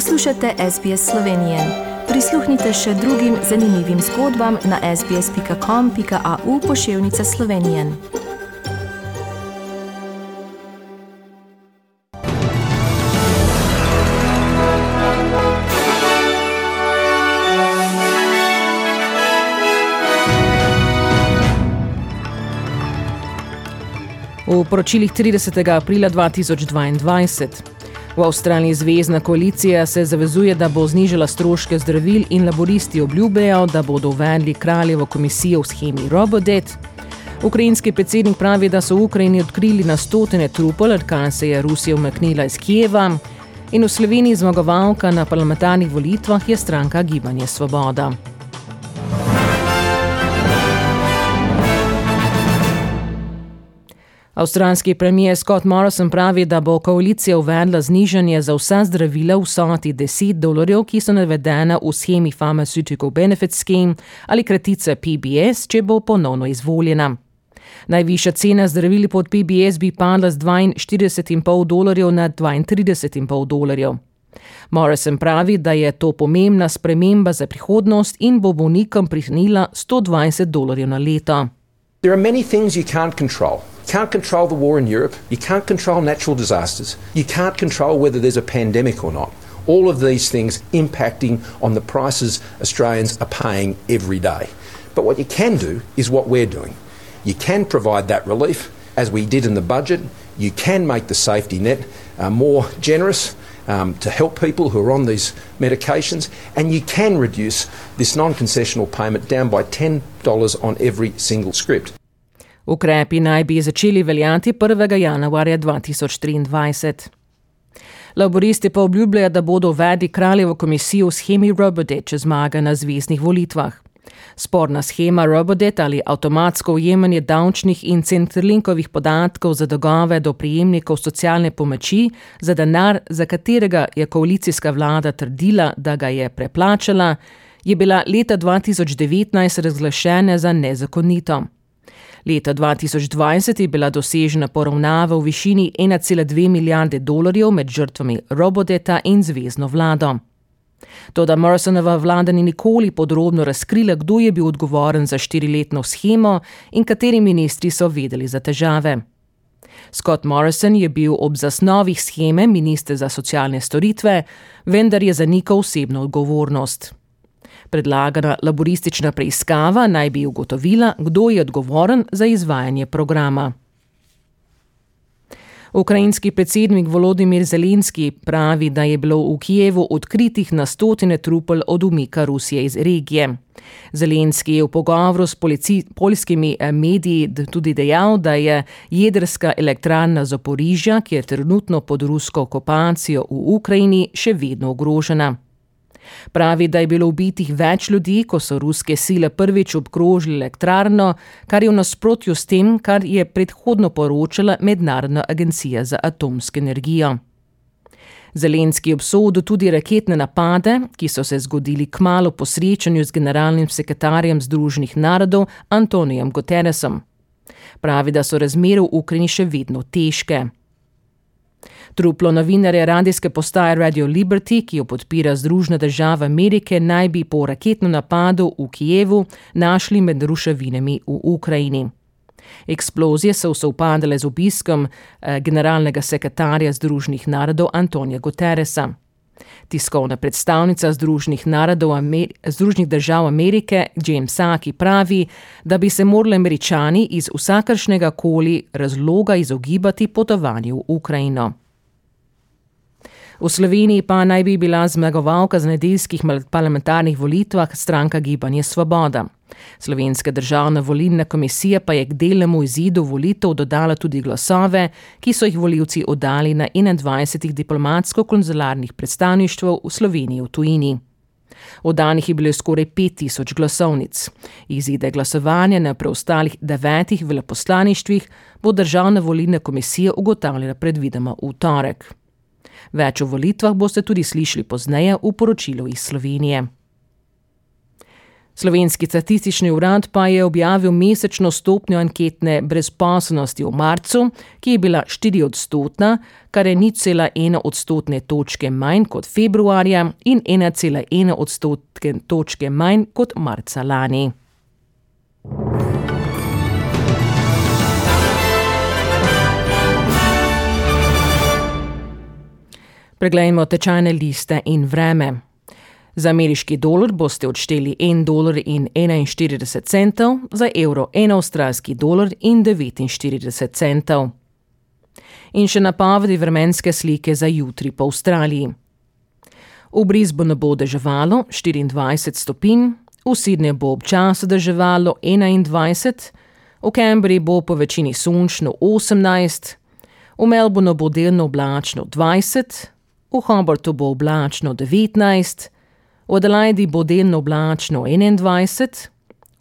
Poslušate SBS Slovenije. Prisluhnite še drugim zanimivim zgodbam na sbsp.com.au pošiljka Slovenije. V poročilih 30. aprila 2022. V Avstraliji zvezdna koalicija se zavezuje, da bo znižala stroške zdravil in laboristi obljubljajo, da bodo uvedli kraljevo komisijo v schemi Robodet. Ukrajinski predsednik pravi, da so v Ukrajini odkrili na stotine trupel, odkar se je Rusija umaknila iz Kijeva. In v Sloveniji zmagovalka na parlamentarnih volitvah je stranka Gibanje Svoboda. Avstralski premijer Scott Morrison pravi, da bo koalicija uvedla znižanje za vsa zdravila v soti 10 dolarjev, ki so navedena v schemi Pharmaceutical Benefit Scheme ali kratice PBS, če bo ponovno izvoljena. Najvišja cena zdravil pod PBS bi padla z 42,5 dolarjev na 32,5 dolarjev. Morrison pravi, da je to pomembna sprememba za prihodnost in bo bolnikom prihnila 120 dolarjev na leto. There are many things you can't control. You can't control the war in Europe. You can't control natural disasters. You can't control whether there's a pandemic or not. All of these things impacting on the prices Australians are paying every day. But what you can do is what we're doing. You can provide that relief, as we did in the budget. You can make the safety net uh, more generous um, to help people who are on these medications, and you can reduce this non concessional payment down by $10 on every single script. Ukrepi naj bi začeli veljati 1. januarja 2023. Laboristi pa obljubljajo, da bodo uvedli kraljevo komisijo v schemi Robodet, če zmaga na zvezdnih volitvah. Sporna schema Robodet ali avtomatsko ujemanje davčnih in centrlinkovih podatkov za dolgove do prijemnikov socialne pomoči za denar, za katerega je koalicijska vlada trdila, da ga je preplačala, je bila leta 2019 razglašena za nezakonito. Leta 2020 je bila dosežena poravnava v višini 1,2 milijarde dolarjev med žrtvami Robodeta in zvezdno vlado. Toda Morrisonova vlada ni nikoli podrobno razkrila, kdo je bil odgovoren za štiriletno schemo in kateri ministri so vedeli za težave. Scott Morrison je bil ob zasnovih scheme minister za socialne storitve, vendar je zanikal osebno odgovornost. Predlagana laboristična preiskava naj bi ugotovila, kdo je odgovoren za izvajanje programa. Ukrajinski predsednik Volodimir Zelenski pravi, da je bilo v Kijevu odkritih na stotine trupel od umika Rusije iz regije. Zelenski je v pogovoru s polskimi eh, mediji tudi dejal, da je jedrska elektrarna Zaporižja, ki je trenutno pod rusko okupacijo v Ukrajini, še vedno ogrožena. Pravi, da je bilo ubitih več ljudi, ko so ruske sile prvič obkrožili elektrarno, kar je v nasprotju s tem, kar je predhodno poročala Mednarodna agencija za atomsko energijo. Zelenski obsodil tudi raketne napade, ki so se zgodili kmalo po srečanju z generalnim sekretarjem Združenih narodov Antonijem Guterresom. Pravi, da so razmere v Ukrajini še vedno težke. Truplo novinarja radijske postaje Radio Liberty, ki jo podpira Združene države Amerike, naj bi po raketnem napadu v Kijevu našli med ruševinami v Ukrajini. Eksplozije so se upadale z obiskom eh, generalnega sekretarja Združenih narodov Antonija Guterresa. Tiskovna predstavnica Združenih, Združenih držav Amerike James Saki pravi, da bi se morali američani iz vsakršnega koli razloga izogibati potovanju v Ukrajino. V Sloveniji pa naj bi bila zmagovalka z nedeljskih parlamentarnih volitvah stranka Gibanje Svoboda. Slovenska državna volilna komisija pa je k delnemu izidu volitev dodala tudi glasove, ki so jih voljivci oddali na 21 diplomatsko-konzularnih predstavništvih v Sloveniji v tujini. Oddanih je bilo skoraj 5000 glasovnic. Izide glasovanja na preostalih devetih veleposlaništvih bo državna volilna komisija ugotavljala predvidoma v torek. Več o volitvah boste tudi slišali pozneje v poročilu iz Slovenije. Slovenski statistični urad pa je objavil mesečno stopnjo anketne brezposobnosti v marcu, ki je bila 4 odstotna, kar je nič cela ena odstotne točke manj kot februarja in 1,1 odstotke točke manj kot marca lani. Preglejmo tečajne liste in vreme. Za ameriški dolar boste odšteli 1 dolar in 41 centov, za evro 1 avstralski dolar in 49 centov. In še napovedi vremenske slike za jutri po Avstraliji. V Brisbonu bo deževalo 24 stopinj, v Sydneyju bo občasno deževalo 21, v Cambridgeu bo po večini sončno 18, v Melbournu bo delno oblačno 20, v Hobartu bo oblačno 19, v Adelaidi bo delno oblačno 21,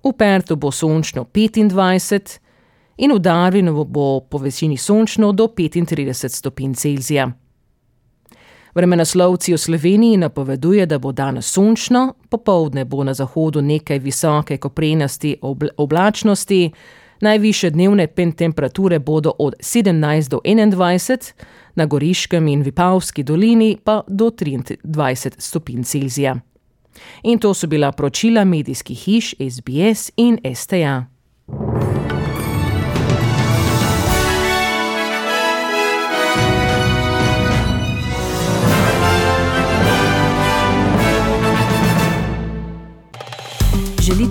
v Pertu bo sončno 25 in v Darwinu bo po večini sončno do 35 stopinj Celzija. Vremenoslovci v Sloveniji napoveduje, da bo danes sončno, popovdne bo na zahodu nekaj visoke koprenasti obl oblačnosti, najviše dnevne temperature bodo od 17 do 21, na Goriškem in Vipavski dolini pa do 23 stopinj Celzija. In to so bila poročila medijskih hiš SBS in STA.